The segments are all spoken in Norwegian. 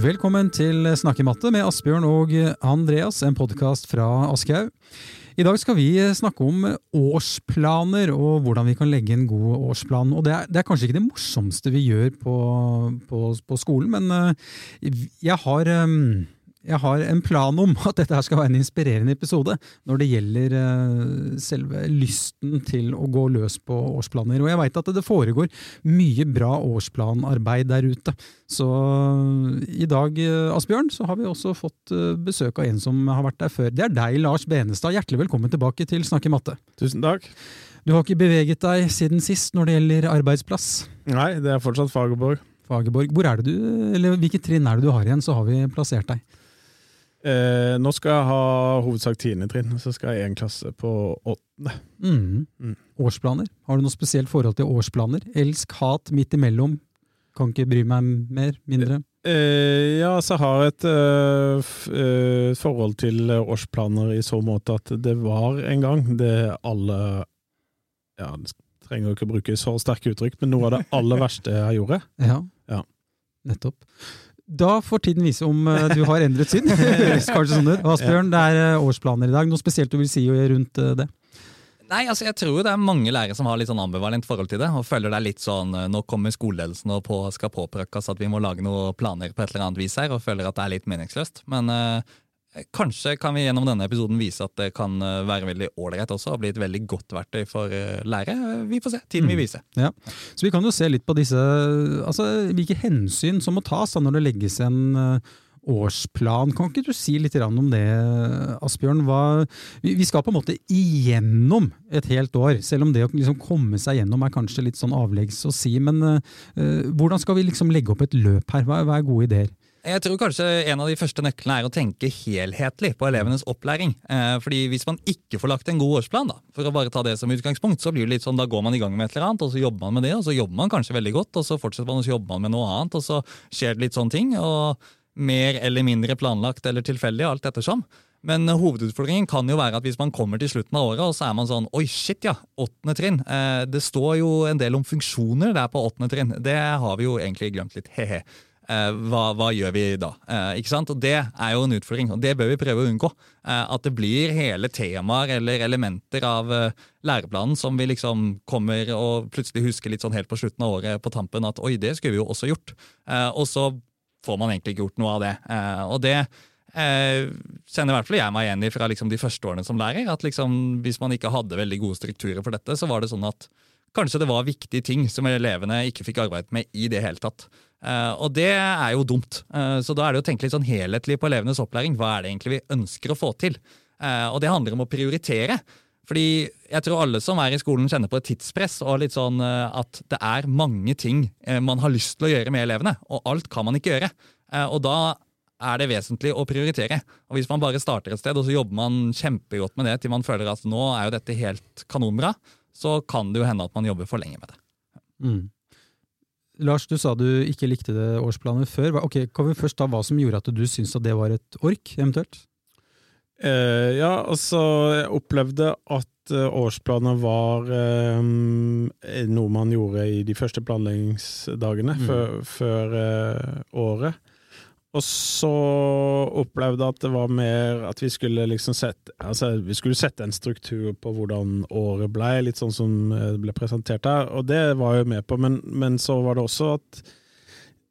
Velkommen til Snakkematte med Asbjørn og Andreas, en podkast fra Aschehoug. I dag skal vi snakke om årsplaner og hvordan vi kan legge en god årsplan. Og det er, det er kanskje ikke det morsomste vi gjør på, på, på skolen, men eh, jeg har eh, jeg har en plan om at dette her skal være en inspirerende episode når det gjelder uh, selve lysten til å gå løs på årsplaner. Og jeg veit at det foregår mye bra årsplanarbeid der ute. Så uh, i dag, uh, Asbjørn, så har vi også fått besøk av en som har vært der før. Det er deg, Lars Benestad. Hjertelig velkommen tilbake til Snakke matte. Tusen takk. Du har ikke beveget deg siden sist når det gjelder arbeidsplass? Nei, det er fortsatt Fagerborg. Fagerborg. Hvor er det du, eller Hvilke trinn er det du har igjen, så har vi plassert deg? Eh, nå skal jeg ha hovedsak tiende trinn, så skal jeg i en klasse på åttende. Mm. Mm. Årsplaner? Har du noe spesielt forhold til årsplaner? Elsk, hat, midt imellom? Kan ikke bry meg mer? Mindre? Eh, ja, så jeg har et eh, forhold til årsplaner i så måte at det var en gang det alle Ja, trenger ikke bruke så sterke uttrykk, men noe av det aller verste jeg gjorde. Ja, ja. nettopp. Da får tiden vise om uh, du har endret syn. Kanskje sånn ut. Asbjørn, det er uh, årsplaner i dag. Noe spesielt du vil si rundt uh, det? Nei, altså jeg tror det er mange lærere som har litt sånn ambivalent forhold til det. og føler det er litt sånn, Nå kommer skoleledelsen og på, skal påprøkkes at vi må lage noen planer på et eller annet vis her, og føler at det er litt meningsløst. Men Kanskje kan vi gjennom denne episoden vise at det kan eh, være veldig ålreit også, og bli et veldig godt verktøy for lære. lærere. Vi får se. Tiden vil mm. Ja. Så vi kan jo se litt på disse, altså hvilke hensyn som må tas da, når det legges en eh, årsplan. Kan ikke du si litt om det, Asbjørn? Hva, vi skal på en måte igjennom et helt år, selv om det å liksom komme seg gjennom er kanskje litt sånn avleggs å si. Men uh, hvordan skal vi liksom legge opp et løp her? Hva, hva er gode ideer? Jeg tror kanskje en av de første nøklene er å tenke helhetlig på elevenes opplæring. Eh, fordi Hvis man ikke får lagt en god årsplan, da, for å bare ta det som utgangspunkt, så blir det litt sånn, da går man i gang med et eller annet, og så jobber man med det, og så jobber man kanskje veldig godt, og så fortsetter man, og så jobber man med noe annet, og så skjer det litt sånne ting. og Mer eller mindre planlagt eller tilfeldig, alt ettersom. Men hovedutfordringen kan jo være at hvis man kommer til slutten av året, og så er man sånn Oi, shit, ja. Åttende trinn. Eh, det står jo en del om funksjoner der på åttende trinn. Det har vi jo egentlig glemt litt. He-he. Eh, hva, hva, gjør vi da? Eh, ikke sant? Og Det er jo en utfordring, og det bør vi prøve å unngå. Eh, at det blir hele temaer eller elementer av læreplanen som vi liksom kommer og plutselig husker litt sånn helt på slutten av året på tampen at oi, det skulle vi jo også gjort. Og så får man egentlig ikke gjort noe av det. Og det kjenner i hvert fall jeg meg igjen i fra liksom de første årene som lærer. at liksom, Hvis man ikke hadde veldig gode strukturer for dette, så var det sånn at kanskje det var viktige ting som elevene ikke fikk arbeidet med i det hele tatt. Uh, og det er jo dumt. Uh, så da er det å tenke litt sånn helhetlig på elevenes opplæring. Hva er det egentlig vi ønsker å få til? Uh, og det handler om å prioritere. Fordi jeg tror alle som er i skolen kjenner på et tidspress og litt sånn at det er mange ting man har lyst til å gjøre med elevene, og alt kan man ikke gjøre. Og da er det vesentlig å prioritere. Og Hvis man bare starter et sted og så jobber man kjempegodt med det til man føler at nå er jo dette helt kanonbra, så kan det jo hende at man jobber for lenge med det. Mm. Lars, du sa du ikke likte det årsplanet før. Ok, Kan vi først ta hva som gjorde at du syntes at det var et ork, eventuelt? Eh, ja, altså Jeg opplevde at uh, årsplaner var um, noe man gjorde i de første planleggingsdagene mm. før, før uh, året. Og så opplevde jeg at det var mer at vi skulle liksom sette altså vi skulle sette en struktur på hvordan året ble, litt sånn som det ble presentert her, og det var jeg med på, men, men så var det også at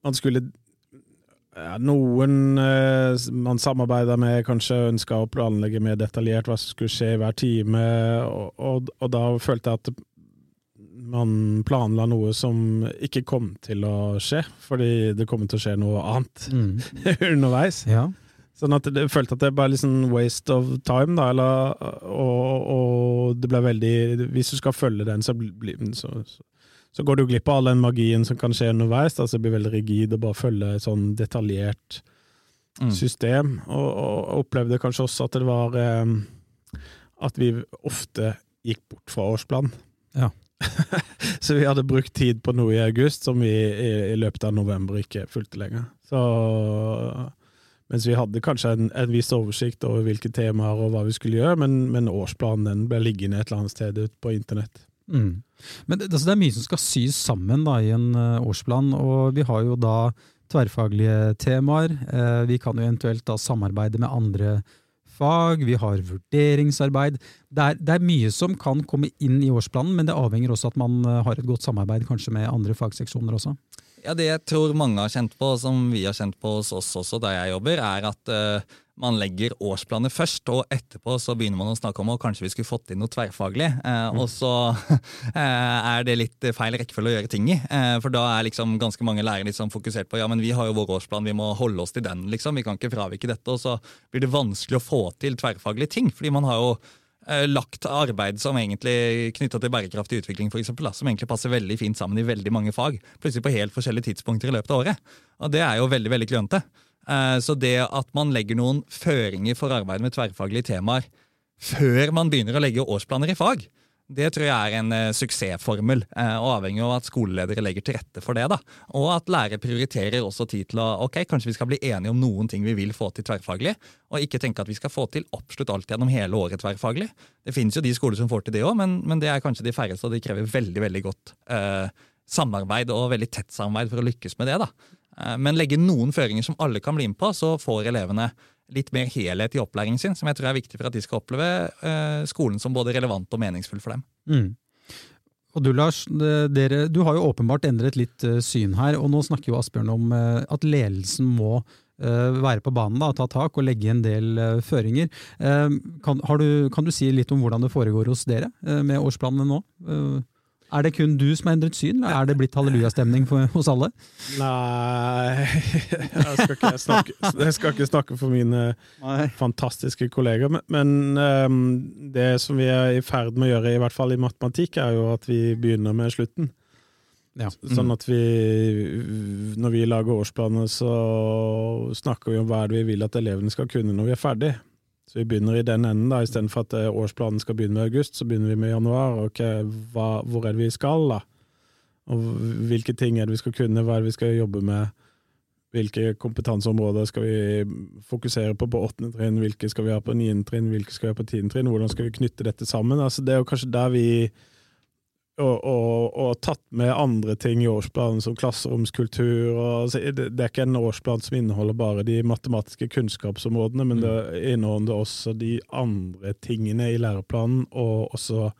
man skulle ja, Noen eh, man samarbeida med, kanskje ønska å planlegge mer detaljert hva som skulle skje hver time, og, og, og da følte jeg at man planla noe som ikke kom til å skje, fordi det kom til å skje noe annet mm. underveis. Ja. Sånn at jeg følte at det bare liksom waste of time, da, eller, og, og, det ble veldig Hvis du skal følge den, så, så, så, så går du glipp av all den magien som kan skje underveis. Da, så blir veldig rigid å bare følge et sånn detaljert mm. system. Og, og, opplevde kanskje også at det var eh, At vi ofte gikk bort fra årsplanen. Ja. så vi hadde brukt tid på noe i august som vi i, i løpet av november ikke fulgte lenger. Så mens vi hadde kanskje en, en viss oversikt over hvilke temaer og hva vi skulle gjøre, men, men årsplanen ble liggende et eller annet sted ute på internett. Mm. Men det, altså det, er mye som skal sys sammen da, i en uh, årsplan, og vi har jo da tverrfaglige temaer. Eh, vi kan jo eventuelt da samarbeide med andre fag, vi har vurderingsarbeid. Det er, det er, mye som kan komme inn i årsplanen, men det avhenger også at man har et godt samarbeid kanskje med andre fagseksjoner også. Ja, Det jeg tror mange har kjent på, som vi har kjent på hos oss også der jeg jobber, er at uh, man legger årsplaner først, og etterpå så begynner man å snakke om at kanskje vi skulle fått inn noe tverrfaglig. Uh, mm. Og så uh, er det litt feil rekkefølge å gjøre ting i. for da er liksom ganske mange lærere liksom fokusert på ja, men vi har jo vår årsplan, vi må holde oss til den. liksom, Vi kan ikke fravike dette. Og så blir det vanskelig å få til tverrfaglige ting. fordi man har jo lagt arbeid som egentlig knytta til bærekraftig utvikling, for eksempel, da, som egentlig passer veldig fint sammen i veldig mange fag. Plutselig på helt forskjellige tidspunkter i løpet av året. Og det er jo veldig veldig klønete. Eh, så det at man legger noen føringer for arbeid med tverrfaglige temaer før man begynner å legge årsplaner i fag, det tror jeg er en uh, suksessformel, uh, og avhengig av at skoleledere legger til rette for det. da. Og at lærere prioriterer også tid til å ok, kanskje vi skal bli enige om noen ting vi vil få til tverrfaglig, og ikke tenke at vi skal få til absolutt alt gjennom hele året tverrfaglig. Det finnes jo de skoler som får til det òg, men, men, det er kanskje de færreste, og de krever veldig veldig godt uh, samarbeid og veldig tett samarbeid for å lykkes med det. da. Men legge noen føringer som alle kan bli med på, så får elevene litt mer helhet i opplæringen sin, som jeg tror er viktig for at de skal oppleve uh, skolen som både relevant og meningsfull for dem. Mm. Og Du Lars, dere, du har jo åpenbart endret litt uh, syn her, og nå snakker jo Asbjørn om uh, at ledelsen må være på banen, da, ta tak og legge en del føringer. Kan, du, kan, du, si litt om hvordan det foregår hos dere med årsplanene nå? Er det kun du som har endret syn, eller er det blitt hallelujastemning hos alle? Nei jeg skal ikke snakke, jeg skal ikke snakke for mine Nei. fantastiske kolleger. Men, men um, det som vi er i ferd med å gjøre, i hvert fall i matematikk, er jo at vi begynner med slutten. Ja. Sånn at vi, når vi lager årsplaner, så snakker vi om hva er det vi vil at elevene skal kunne når vi er ferdig. Så vi begynner i den enden, da, istedenfor at eh, årsplanen skal begynne med august, så begynner vi med januar. Ok, hva, hvor er det vi skal, da? Og hvilke ting er det vi skal kunne, hva er det vi skal jobbe med? Hvilke kompetanseområder skal vi fokusere på på åttende trinn, hvilke skal vi ha på niende trinn, hvilke skal vi ha på tiende trinn? Hvordan skal vi knytte dette sammen? Altså, det er jo kanskje der vi og, og, og, tatt med andre ting i årsplanen, som klasseromskultur. Og, det, det, er ikke en årsplan som inneholder bare de matematiske kunnskapsområdene, men mm. det inneholder også de andre tingene i læreplanen, og også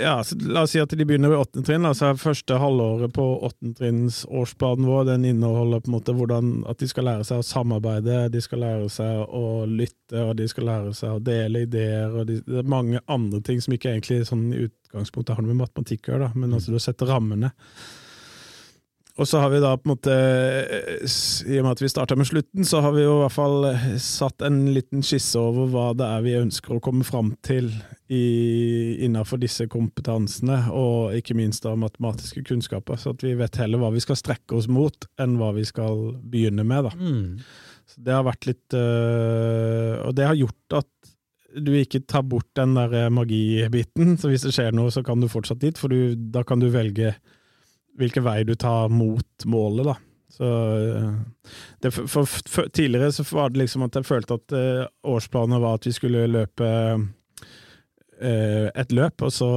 ja, La oss si at de begynner ved åttende trinn. altså Første halvåret på åttende trinns vår den inneholder på en måte hvordan at de skal lære seg å samarbeide, de skal lære seg å lytte, og de skal lære seg å dele ideer. og de, Det er mange andre ting som ikke egentlig sånn i utgangspunktet har noe med matematikk å gjøre, men altså du setter rammene. Og så har vi da på en måte, i og med at vi starta med slutten, så har vi jo i hvert fall satt en liten skisse over hva det er vi ønsker å komme fram til innenfor disse kompetansene, og ikke minst da matematiske kunnskaper. Så at vi vet heller hva vi skal strekke oss mot, enn hva vi skal begynne med. da. Mm. Så det har vært litt øh, Og det har gjort at du ikke tar bort den der magibiten. Så hvis det skjer noe, så kan du fortsatt dit, for du, da kan du velge hvilken vei du tar mot målet, da. Så, eh, det, for, for, for, tidligere så var det liksom at jeg følte at uh, årsplanen var at vi skulle løpe uh, et løp, og så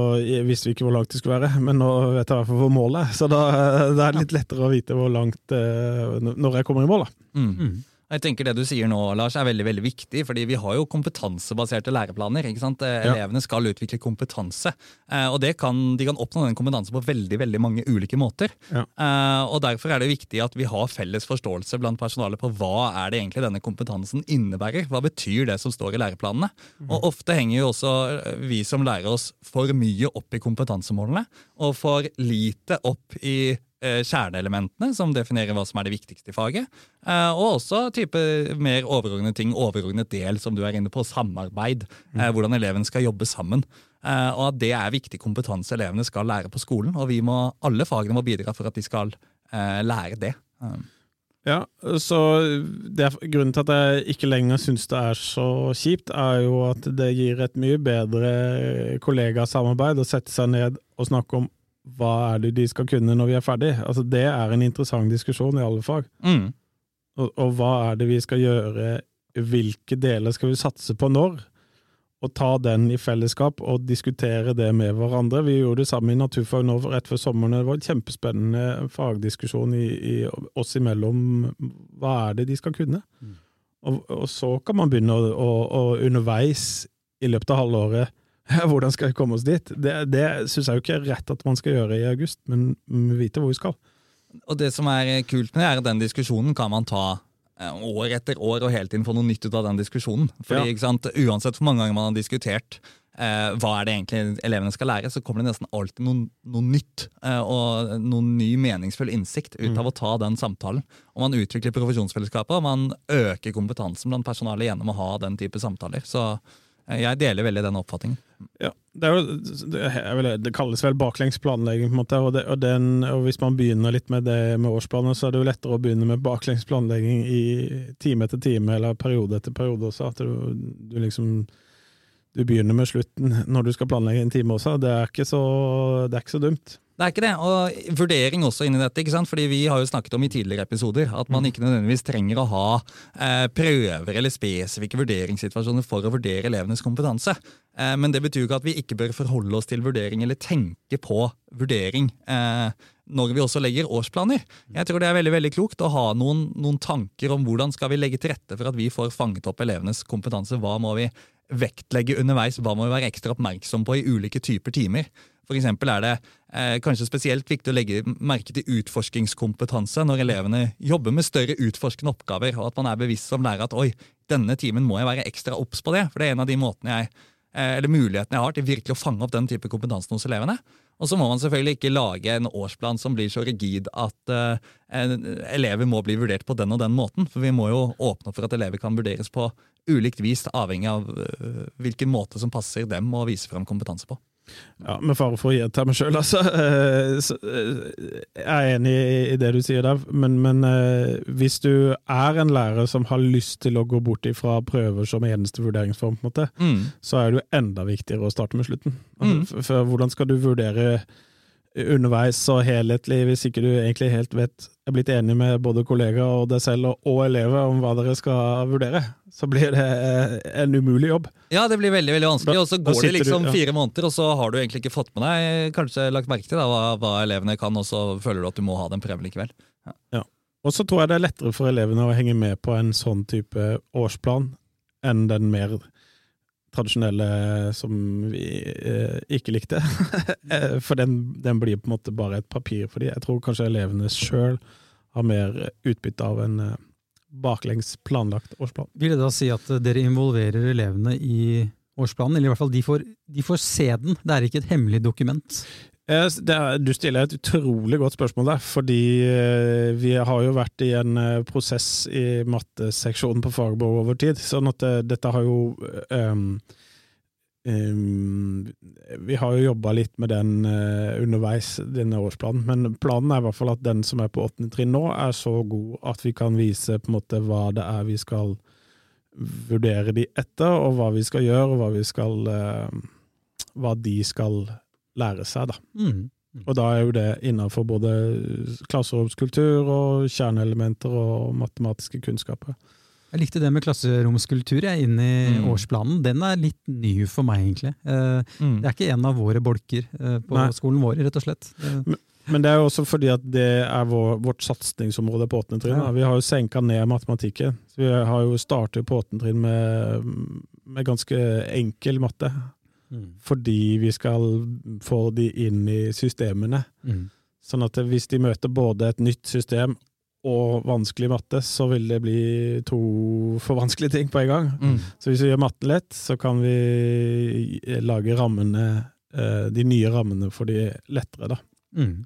visste vi ikke hvor langt det skulle være. Men nå vet jeg i hvert fall hvor målet er, så da, det er litt lettere å vite hvor langt uh, når jeg kommer i mål. da. Mm. Jeg tenker Det du sier nå, Lars, er veldig veldig viktig, fordi vi har jo kompetansebaserte læreplaner. ikke sant? Eh, ja. Elevene skal utvikle kompetanse, eh, og kan, de kan oppnå den kompetansen på veldig veldig mange ulike måter. Ja. Eh, og Derfor er det viktig at vi har felles forståelse blant personalet på hva er det egentlig denne kompetansen innebærer. Hva betyr det som står i læreplanene? Mm. Og Ofte henger jo også vi som lærer oss for mye opp i kompetansemålene, og for lite opp i kjerneelementene som definerer hva som er det viktigste i faget. Eh, og også type mer overordnede ting, overordnet del, som du er inne på, samarbeid. Mm. Hvordan eleven skal jobbe sammen. Og at det er viktig kompetanse elevene skal lære på skolen. Og vi må, alle fagene må bidra for at de skal lære det. Ja, så det, Grunnen til at jeg ikke lenger syns det er så kjipt, er jo at det gir et mye bedre kollegasamarbeid å sette seg ned og snakke om hva er det de skal kunne når vi er ferdig? Altså, det er en interessant diskusjon i alle fag. Mm. Og, og, hva er det vi skal gjøre, hvilke deler skal vi satse på når? og ta den i fellesskap og diskutere det med hverandre. Vi gjorde det samme i naturfag nå rett før sommeren. Det var en kjempespennende fagdiskusjon i, i oss imellom. Hva er det de skal kunne? Mm. Og, og, så kan man begynne å, å, å underveis i løpet av halvåret hvordan skal vi komme oss dit? Det, det syns jeg jo ikke er rett at man skal gjøre i august, men vi vet hvor vi skal. Og Det som er kult med det, er at den diskusjonen kan man ta Eh, år etter år og hele tiden få noe nytt ut av den diskusjonen. Fordi, ja. Uansett hvor mange ganger man har diskutert eh, hva er det egentlig elevene skal lære, så kommer det nesten alltid noe, noe nytt eh, og noen ny meningsfull innsikt ut av mm. å ta den samtalen. Og man utvikler profesjonsfellesskapet, og man øker kompetansen blant personalet gjennom å ha den type samtaler. Så eh, jeg deler veldig den oppfatningen. Ja, det, jo, vil, det, kalles vel baklengs planlegging, på en måte. Og, det, og, den, og, hvis man begynner litt med det med årsplaner, så er det jo lettere å begynne med baklengs planlegging i time etter time, eller periode etter periode også. At du, du liksom du begynner med slutten når du skal planlegge en time også. Det er ikke så, det er ikke så dumt. Det er ikke det. Og vurdering også inni dette. ikke sant? Fordi Vi har jo snakket om i tidligere episoder at man mm. ikke nødvendigvis trenger å ha eh, prøver eller spesifikke vurderingssituasjoner for å vurdere elevenes kompetanse. Eh, men det betyr jo ikke at vi ikke bør forholde oss til vurdering eller tenke på vurdering eh, når vi også legger årsplaner. Jeg tror det er veldig veldig klokt å ha noen, noen tanker om hvordan skal vi legge til rette for at vi får fanget opp elevenes kompetanse. Hva må vi vektlegge underveis? Hva må vi være ekstra oppmerksom på i ulike typer timer? For eksempel er det eh, kanskje spesielt viktig å legge merke til utforskingskompetanse når elevene jobber med større utforskende oppgaver, og at man er bevisst som lærer at oi, denne timen må jeg være ekstra obs på det. For det er en av de jeg, eh, mulighetene jeg har til virkelig å fange opp den type kompetansen hos elevene. Og så må man selvfølgelig ikke lage en årsplan som blir så rigid at uh, elever må bli vurdert på den og den måten. For vi må jo åpne opp for at elever kan vurderes på ulikt vis, avhengig av uh, hvilken måte som passer dem å vise frem kompetanse på. Ja, Med fare for å gjenta meg sjøl, altså. Eh, eh, jeg er enig i det du sier der, men, men, eh, hvis du er en lærer som har lyst til å gå bort ifra prøver som eneste vurderingsform, på en måte, mm. så er det jo enda viktigere å starte med slutten. Altså, mm. for Hvordan skal du vurdere underveis og helhetlig, hvis ikke du egentlig helt vet er blitt enig med både kollegaer og deg selv og, og elever om hva dere skal vurdere, så blir det eh, en umulig jobb. Ja, det blir veldig veldig vanskelig, og så går det liksom du, ja. fire måneder, og så har du egentlig ikke fått med deg kanskje lagt merke til da, hva, hva, elevene kan, og så føler du at du må ha den prøven likevel. Ja. ja. Og så tror jeg det er lettere for elevene å henge med på en sånn type årsplan enn den mer tradisjonelle som vi eh, ikke likte. Eh, for den, den, blir på en måte bare et papir for dem. Jeg tror kanskje elevene sjøl har mer utbytte av en eh, baklengs planlagt årsplan. Vil det da si at dere involverer elevene i årsplanen, eller i hvert fall de får, de får se den? Det er ikke et hemmelig dokument? Er, du stiller et utrolig godt spørsmål der, fordi eh, vi har jo vært i en eh, prosess i matteseksjonen på Fagerborg over tid. sånn at det, eh, dette har jo um, um, Vi har jo jobba litt med den underveis, denne årsplanen, men planen er i hvert fall at den som er på åttende trinn nå, er så god at vi kan vise på en måte hva det er vi skal vurdere de etter, og hva vi skal gjøre, og hva vi skal hva de skal lære seg, da. Mm. Mm. Og da er jo det innenfor både klasseromskultur og kjerneelementer og matematiske kunnskaper. Jeg likte det med klasseromskultur jeg, inn i mm. årsplanen. Den er litt ny for meg, egentlig. Eh, mm. Det er ikke en av våre bolker eh, på Nei. skolen vår, rett og slett. Eh. Men, men, det er jo også fordi at det er vår, vårt satsingsområde på åttende trinn. Ja. Vi har jo senka ned matematikken. Så vi har jo startet på åttende trinn med, med ganske enkel matte. Mm. Fordi vi skal få de inn i systemene. Mm. Sånn at hvis de møter både et nytt system og vanskelig matte, så vil det bli to for vanskelige ting på en gang. Mm. Så hvis vi gjør matten lett, så kan vi lage rammene, eh, de nye rammene for de lettere, da. Mm.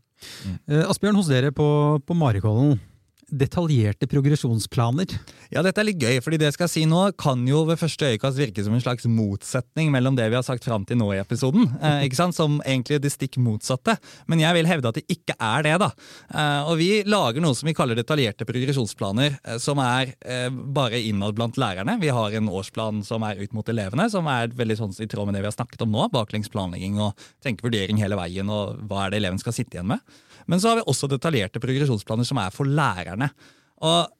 Mm. Asbjørn, hos dere på, på Marikollen, detaljerte progresjonsplaner. Ja, dette er litt gøy, fordi det jeg skal si nå kan jo ved første øyekast virke som en slags motsetning mellom det vi har sagt fram til nå i episoden, eh, ikke sant? som egentlig det stikk motsatte. Men jeg vil hevde at det ikke er det. da. Eh, og Vi lager noe som vi kaller detaljerte progresjonsplaner, eh, som er eh, bare innad blant lærerne. Vi har en årsplan som er ut mot elevene, som er veldig sånn i tråd med det vi har snakket om nå. Baklengs planlegging og tenke vurdering hele veien, og hva er det eleven skal sitte igjen med. Men så har vi også detaljerte progresjonsplaner som er for lærerne. Og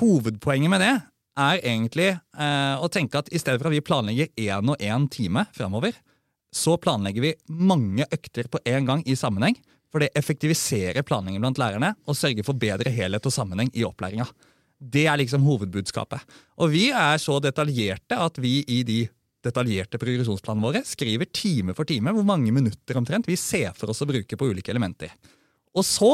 hovedpoenget med det er egentlig eh, å tenke at i stedet for at vi planlegger én og én time framover, så planlegger vi mange økter på én gang i sammenheng. For det effektiviserer planleggingen blant lærerne og sørger for bedre helhet og sammenheng i opplæringa. Det er liksom hovedbudskapet. Og vi er så detaljerte at vi i de detaljerte progresjonsplanene våre skriver time for time hvor mange minutter omtrent vi ser for oss å bruke på ulike elementer. Og så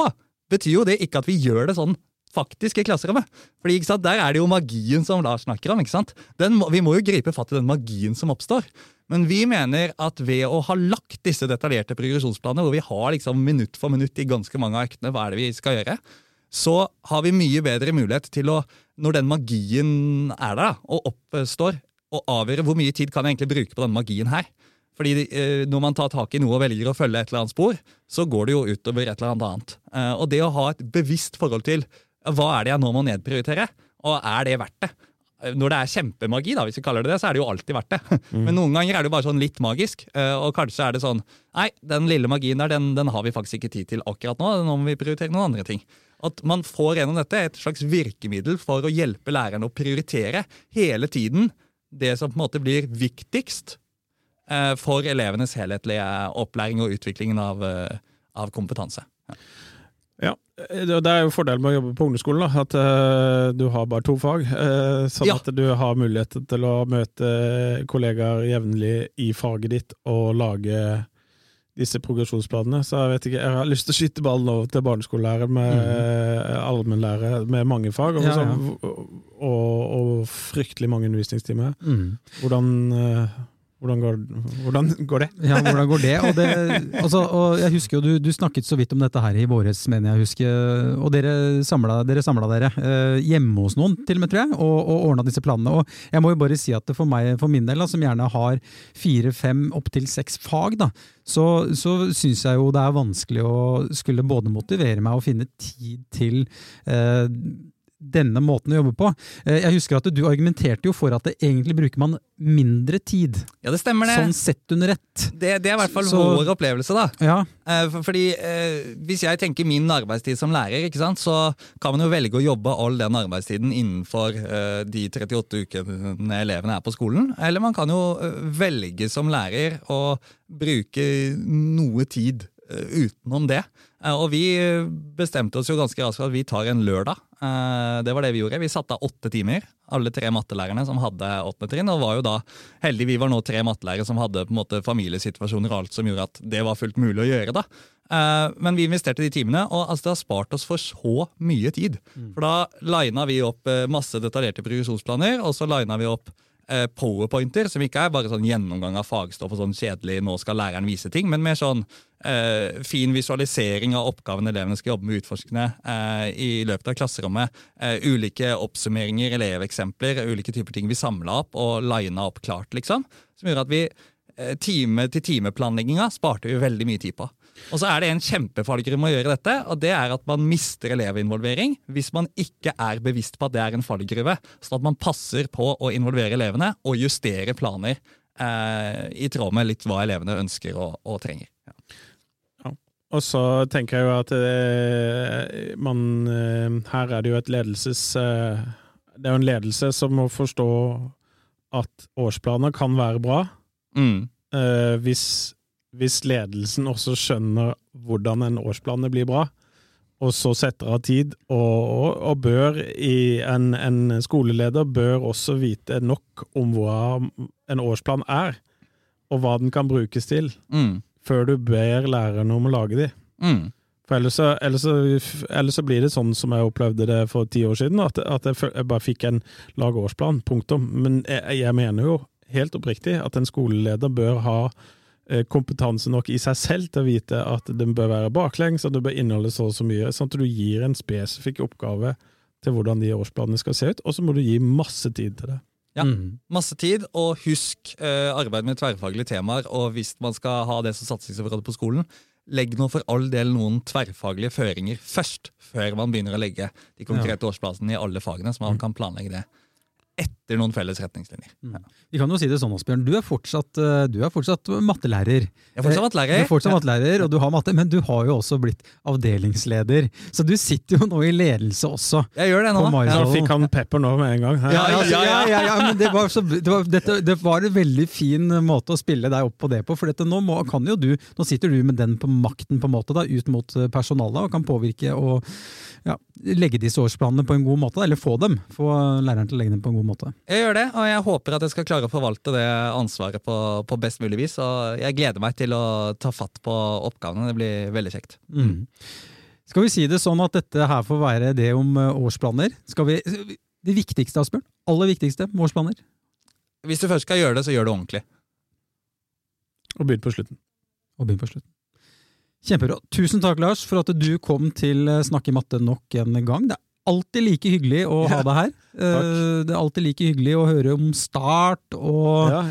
betyr jo det ikke at vi gjør det sånn faktisk i klasserommet. Fordi ikke sant, Der er det jo magien som Lars snakker om. ikke sant? Den, vi må jo gripe fatt i den magien som oppstår. Men vi mener at ved å ha lagt disse detaljerte progresjonsplanene, hvor vi har liksom minutt for minutt i ganske mange av øktene hva er det vi skal gjøre, så har vi mye bedre mulighet til å, når den magien er der da, og oppstår, å avgjøre hvor mye tid kan jeg egentlig bruke på denne magien her. Fordi eh, Når man tar tak i noe og velger å følge et eller annet spor, så går det jo utover et eller annet. Eh, og det å ha et bevisst forhold til hva er det jeg nå må nedprioritere, og er det verdt det? Når det er kjempemagi, da, hvis vi kaller det det, så er det jo alltid verdt det. Mm. Men noen ganger er det jo bare sånn litt magisk, eh, og kanskje er det sånn Nei, den lille magien der, den, den har vi faktisk ikke tid til akkurat nå. Nå må vi prioritere noen andre ting. At man får gjennom dette et slags virkemiddel for å hjelpe lærerne å prioritere hele tiden det som på en måte blir viktigst eh, for elevenes helhetlige opplæring og utviklingen av, eh, av kompetanse. Ja. Ja, Det er jo fordelen med å jobbe på ungdomsskolen, da, at uh, du har bare to fag. Uh, sånn ja. at du har mulighet til å møte kollegaer jevnlig i faget ditt og lage disse progresjonsplanene. Så jeg vet ikke, jeg har lyst til å skyte ballen over til barneskolelærer med mm. allmennlærer med mange fag, og, ja, ja. og, og, fryktelig mange undervisningstimer. Mm. Hvordan uh, hvordan går, hvordan går, det? Ja, hvordan går det? Og, det, altså, og jeg husker jo, du, du, snakket så vidt om dette her i våres, mener jeg husker. Og dere samla dere, dere eh, hjemme hos noen, til og med, tror jeg, og, og ordna disse planene. Og jeg må jo bare si at for meg, for min del, da, som gjerne har fire, fem, opptil seks fag, da, så, så syns jeg jo det er vanskelig å skulle både motivere meg og finne tid til eh, denne måten å jobbe på. Eh, jeg husker at du argumenterte jo for at det egentlig bruker man mindre tid. Ja, det stemmer det. Sånn sett under ett. Det, det er i hvert fall så, vår opplevelse, da. Ja. Eh, fordi eh, Hvis jeg tenker min arbeidstid som lærer, ikke sant, så kan man jo velge å jobbe all den arbeidstiden innenfor de 38 ukene elevene er på skolen. Eller man kan jo velge som lærer å bruke noe tid utenom det. Og vi bestemte oss jo ganske raskt at vi tar en lørdag Eh, det var det vi gjorde. Vi satte av åtte timer, alle tre mattelærerne som hadde åttende trinn. Og var jo da heldige vi var nå tre mattelærere som hadde på en måte familiesituasjoner og alt som gjorde at det var fullt mulig å gjøre. da. Eh, men vi investerte de timene, og altså det har spart oss for så mye tid. Mm. For da lina vi opp eh, masse detaljerte progresjonsplaner, og så lina vi opp Eh, powerpointer, som ikke er bare sånn gjennomgang av fagstoff og sånn kjedelig 'nå skal læreren vise ting', men mer sånn eh, fin visualisering av oppgavene elevene skal jobbe med utforskende eh, i løpet av klasserommet. Eh, ulike oppsummeringer, eleveksempler, ulike typer ting vi samla opp og lina opp klart, liksom. Som gjør at vi eh, time til time-planlegginga sparte vi veldig mye tid på. Og så er det en kjempefallgruve med å gjøre dette, og det er at man mister elevinvolvering hvis man ikke er bevisst på at det er en fallgruve. Sånn at man passer på å involvere elevene og justere planer eh, i tråd med litt hva elevene ønsker og, og trenger. Ja. Ja. Og så tenker jeg jo at eh, man eh, Her er det jo et ledelses... Eh, det er jo en ledelse som må forstå at årsplaner kan være bra. Mm. Eh, hvis hvis ledelsen også skjønner hvordan en årsplan blir bra, og så setter av tid, og, og, og bør i en, en, skoleleder bør også vite nok om hva en årsplan er, og hva den kan brukes til, mm. før du ber lærerne om å lage de. Mm. For ellers så, ellers, så, ellers så, blir det sånn som jeg opplevde det for ti år siden, at, at jeg, jeg, bare fikk en lag årsplan, punktum. Men jeg, jeg mener jo helt oppriktig at en skoleleder bør ha kompetanse nok i seg selv til å vite at den bør være baklengs, og det bør inneholde så og så mye, sånn at du gir en spesifikk oppgave til hvordan de årsplanene skal se ut, og så må du gi masse tid til det. Ja, mm. masse tid, og husk eh, arbeid med tverrfaglige temaer. Og hvis man skal ha det som satsingsområde på skolen, legg nå for all del noen tverrfaglige føringer først, før man begynner å legge de konkrete ja. årsplanene i alle fagene, så man mm. kan planlegge det etter noen felles retningslinjer. Mm. Ja. Vi kan jo si det sånn, Asbjørn. Du er fortsatt, eh, du er fortsatt mattelærer. Jeg er fortsatt Du er fortsatt mattelærer, og du har matte, men du har jo også blitt avdelingsleder. Så du sitter jo nå i ledelse også. Jeg gjør det nå. Da. Ja. Fikk han pepper nå med en gang. Ja, ja, ja, ja, ja. ja, ja, men det var, så, det, var, dette, det var en veldig fin måte å spille deg opp på det på. For dette, nå, må, kan jo du, nå sitter du med den på makten på en måte da, ut mot eh, personalet og kan påvirke og ja, legge disse årsplanene på en god måte. da, Eller få dem. Få læreren til å legge dem på en god måte. Jeg gjør det, og jeg håper at jeg skal klare å forvalte det ansvaret på, på best mulig vis. Og jeg gleder meg til å ta fatt på oppgavene. Det blir veldig kjekt. Mm. Skal vi si det sånn at dette her får være det om eh, årsplaner? Skal vi, det viktigste, Asbjørn? Aller viktigste med årsplaner? Hvis du først skal gjøre det, så gjør det ordentlig. Og begynn på slutten. Og begynn på slutten. Kjempebra. Tusen takk, Lars, for at du kom til Snakk Snakke matte nok en gang. Det er alltid like hyggelig å ha deg her. Eh, Det er alltid like hyggelig å høre om Start og Ja,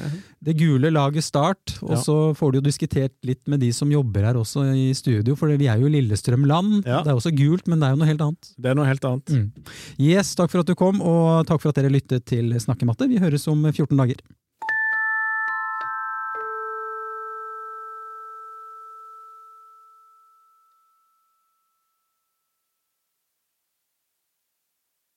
det gule laget Start. Og Ja. så får du jo diskutert litt med de som jobber her også i studio, for vi er jo Lillestrøm-land. Ja. Det er også gult, men det er jo noe helt annet. Det er noe helt annet. Mm. Yes, takk for at du kom, og takk for at dere lyttet til Snakkematte. Vi høres om 14 dager.